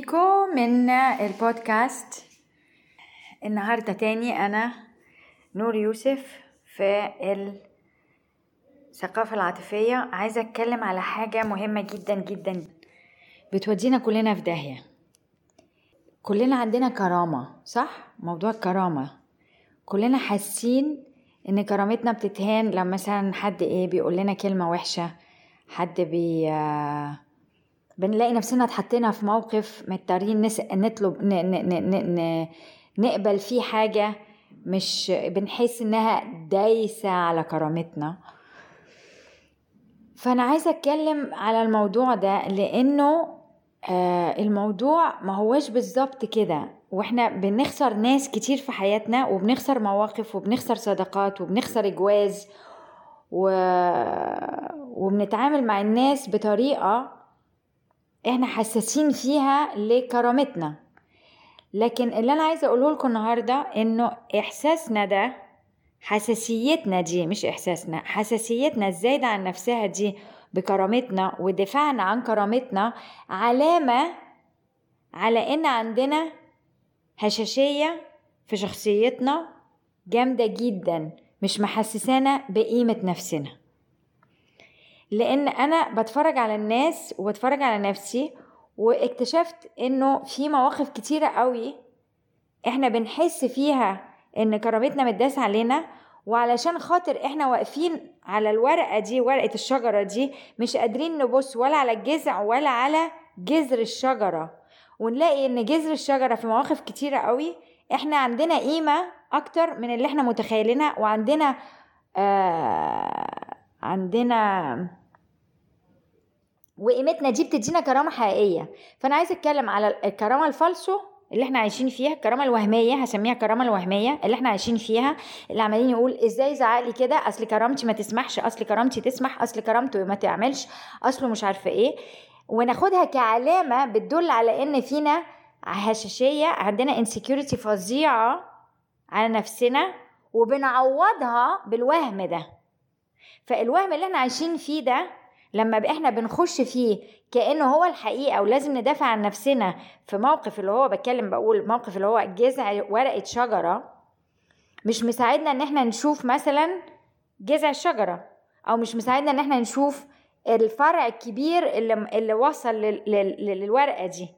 بيكم من البودكاست. النهاردة تاني أنا نور يوسف في الثقافة العاطفية. عايزة أتكلم على حاجة مهمة جدا جدا. بتودينا كلنا في داهية. كلنا عندنا كرامة صح؟ موضوع الكرامة. كلنا حاسين إن كرامتنا بتتهان لما مثلا حد إيه بيقول لنا كلمة وحشة حد بي بنلاقي نفسنا اتحطينا في موقف مضطرين نس... نطلب ن... ن... ن... ن... نقبل فيه حاجة مش بنحس إنها دايسة على كرامتنا. فأنا عايزة أتكلم على الموضوع ده لأنه آه الموضوع ما هوش بالظبط كده. وإحنا بنخسر ناس كتير في حياتنا وبنخسر مواقف وبنخسر صداقات وبنخسر جواز و... وبنتعامل مع الناس بطريقة إحنا حساسين فيها لكرامتنا. لكن اللي أنا عايزة أقوله لكم النهارده إنه إحساسنا ده حساسيتنا دي مش إحساسنا حساسيتنا الزايدة عن نفسها دي بكرامتنا ودفاعنا عن كرامتنا علامة على إن عندنا هشاشية في شخصيتنا جامدة جدا مش محسسانا بقيمة نفسنا. لأن أنا بتفرج على الناس وبتفرج على نفسي واكتشفت إنه في مواقف كتيرة قوي إحنا بنحس فيها إن كرامتنا متداس علينا وعلشان خاطر إحنا واقفين على الورقة دي ورقة الشجرة دي مش قادرين نبص ولا على الجذع ولا على جذر الشجرة. ونلاقي إن جذر الشجرة في مواقف كتيرة قوي إحنا عندنا قيمة أكتر من اللي إحنا متخيلينها وعندنا آه عندنا وقيمتنا دي بتدينا كرامة حقيقية. فأنا عايزة أتكلم على الكرامة الفالسو اللي إحنا عايشين فيها الكرامة الوهمية هسميها الكرامه الوهمية اللي إحنا عايشين فيها اللي عمالين يقول إزاي زعق لي كده؟ أصل كرامتي ما تسمحش أصل كرامتي تسمح أصل كرامته ما تعملش أصله مش عارفة إيه. وناخدها كعلامة بتدل على إن فينا هشاشية عندنا انسكيورتي فظيعة على نفسنا وبنعوضها بالوهم ده. فالوهم اللي إحنا عايشين فيه ده لما إحنا بنخش فيه كأنه هو الحقيقة ولازم ندافع عن نفسنا في موقف اللي هو بتكلم بقول موقف اللي هو جذع ورقة شجرة مش مساعدنا إن إحنا نشوف مثلا جذع الشجرة أو مش مساعدنا إن إحنا نشوف الفرع الكبير اللي اللي وصل للورقة دي.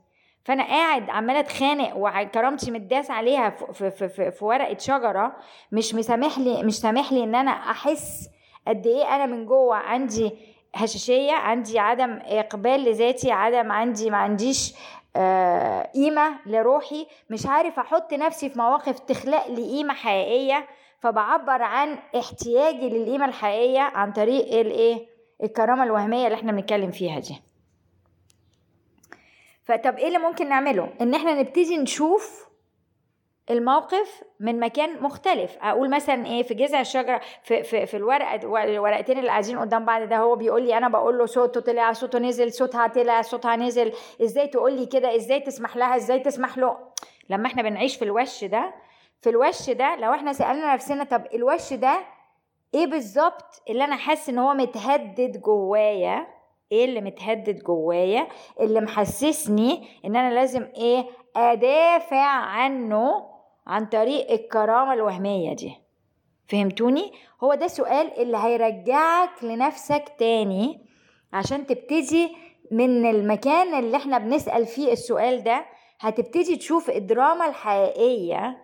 فأنا قاعد عمالة أتخانق وكرامتي متداس عليها في, في, في, في ورقة شجرة مش مسامح لي مش سامح لي إن أنا أحس قد إيه أنا من جوه عندي هشاشية عندي عدم إقبال لذاتي عدم عندي ما عنديش آه قيمة لروحي. مش عارف أحط نفسي في مواقف تخلق لي قيمة حقيقية فبعبر عن احتياجي للقيمة الحقيقية عن طريق الإيه؟ الكرامة الوهمية اللي إحنا بنتكلم فيها دي. فطب إيه اللي ممكن نعمله؟ إن إحنا نبتدي نشوف الموقف من مكان مختلف. أقول مثلا إيه في جذع الشجرة في في في الورقة الورقتين اللي قاعدين قدام بعض ده هو بيقول لي أنا بقول له صوته طلع صوته نزل صوتها طلع صوتها نزل. إزاي تقول لي كده؟ إزاي تسمح لها؟ إزاي تسمح له؟ لما إحنا بنعيش في الوش ده في الوش ده لو إحنا سألنا نفسنا طب الوش ده إيه بالظبط اللي أنا حاسس إن هو متهدد جوايا؟ إيه اللي متهدد جوايا؟ اللي محسسني إن أنا لازم إيه أدافع عنه عن طريق الكرامة الوهمية دي فهمتوني؟ هو ده سؤال اللي هيرجعك لنفسك تاني عشان تبتدي من المكان اللي إحنا بنسأل فيه السؤال ده هتبتدي تشوف الدراما الحقيقية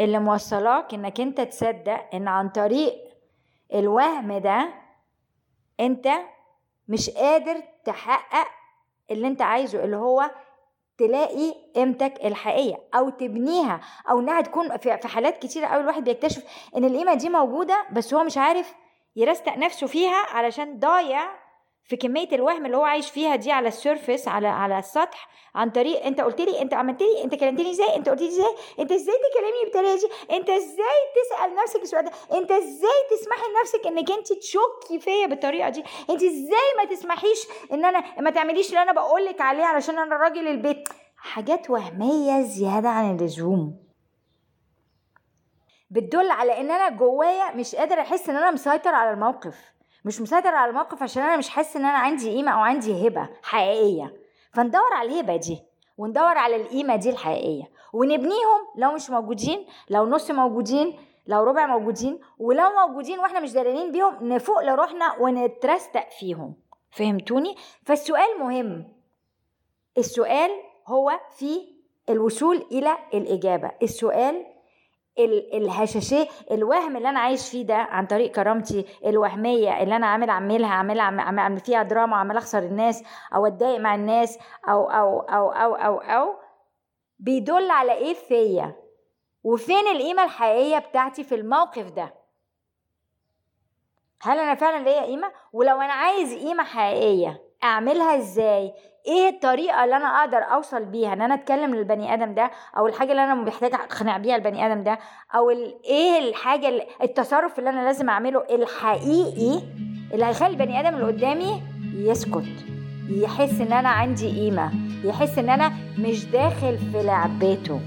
اللي موصلاك إنك أنت تصدق إن عن طريق الوهم ده أنت مش قادر تحقق اللي أنت عايزه اللي هو تلاقي قيمتك الحقيقية أو تبنيها أو إنها تكون في حالات كتيرة قوي الواحد بيكتشف إن القيمة دي موجودة بس هو مش عارف يرستق نفسه فيها علشان ضايع في كمية الوهم اللي هو عايش فيها دي على ال surface على على السطح عن طريق انت قلت لي انت عملت لي انت كلمتني إزاي؟ انت قلت لي إزاي؟ انت إزاي تكلمني بالطريقة دي؟ انت إزاي تسأل نفسك السؤال ده؟ انت إزاي تسمحي لنفسك انك انت تشكي فيا بالطريقة دي؟ انت إزاي ما تسمحيش ان أنا ما تعمليش اللي أنا بقول لك عليه علشان أنا راجل البيت؟ حاجات وهمية زيادة عن اللزوم. بتدل على ان أنا جوايا مش قادر احس ان أنا مسيطر على الموقف. مش مسيطر على الموقف عشان أنا مش حاسس إن أنا عندي قيمة أو عندي هبة حقيقية. فندور على الهبة دي وندور على القيمة دي الحقيقية ونبنيهم لو مش موجودين لو نص موجودين لو ربع موجودين ولو موجودين وإحنا مش دارين بيهم نفوق لروحنا ونترستق فيهم. فهمتوني؟ فالسؤال مهم. السؤال هو في الوصول إلى الإجابة. السؤال الهشاشيه الوهم اللي أنا عايش فيه ده عن طريق كرامتي الوهمية اللي أنا عامل اعملها عاملها عامل فيها دراما عامل أخسر الناس أو أتضايق مع الناس أو أو أو أو أو, أو بيدل على إيه فيا؟ وفين القيمة الحقيقية بتاعتي في الموقف ده؟ هل أنا فعلا ليا قيمة؟ ولو أنا عايز قيمة حقيقية أعملها إزاي؟ إيه الطريقة اللي أنا أقدر أوصل بيها؟ إن أنا أتكلم للبني آدم ده أو الحاجة اللي أنا محتاجة أقنع بيها البني آدم ده أو إيه الحاجة التصرف اللي أنا لازم أعمله الحقيقي اللي هيخلي البني آدم اللي قدامي يسكت يحس إن أنا عندي قيمة يحس إن أنا مش داخل في لعبته.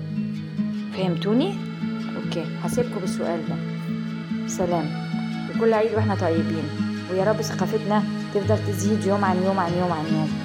فهمتوني؟ أوكي هسيبكم بالسؤال ده. سلام. وكل عيد وإحنا طيبين. ويا رب ثقافتنا تفضل تزيد يوم عن يوم عن يوم عن يوم.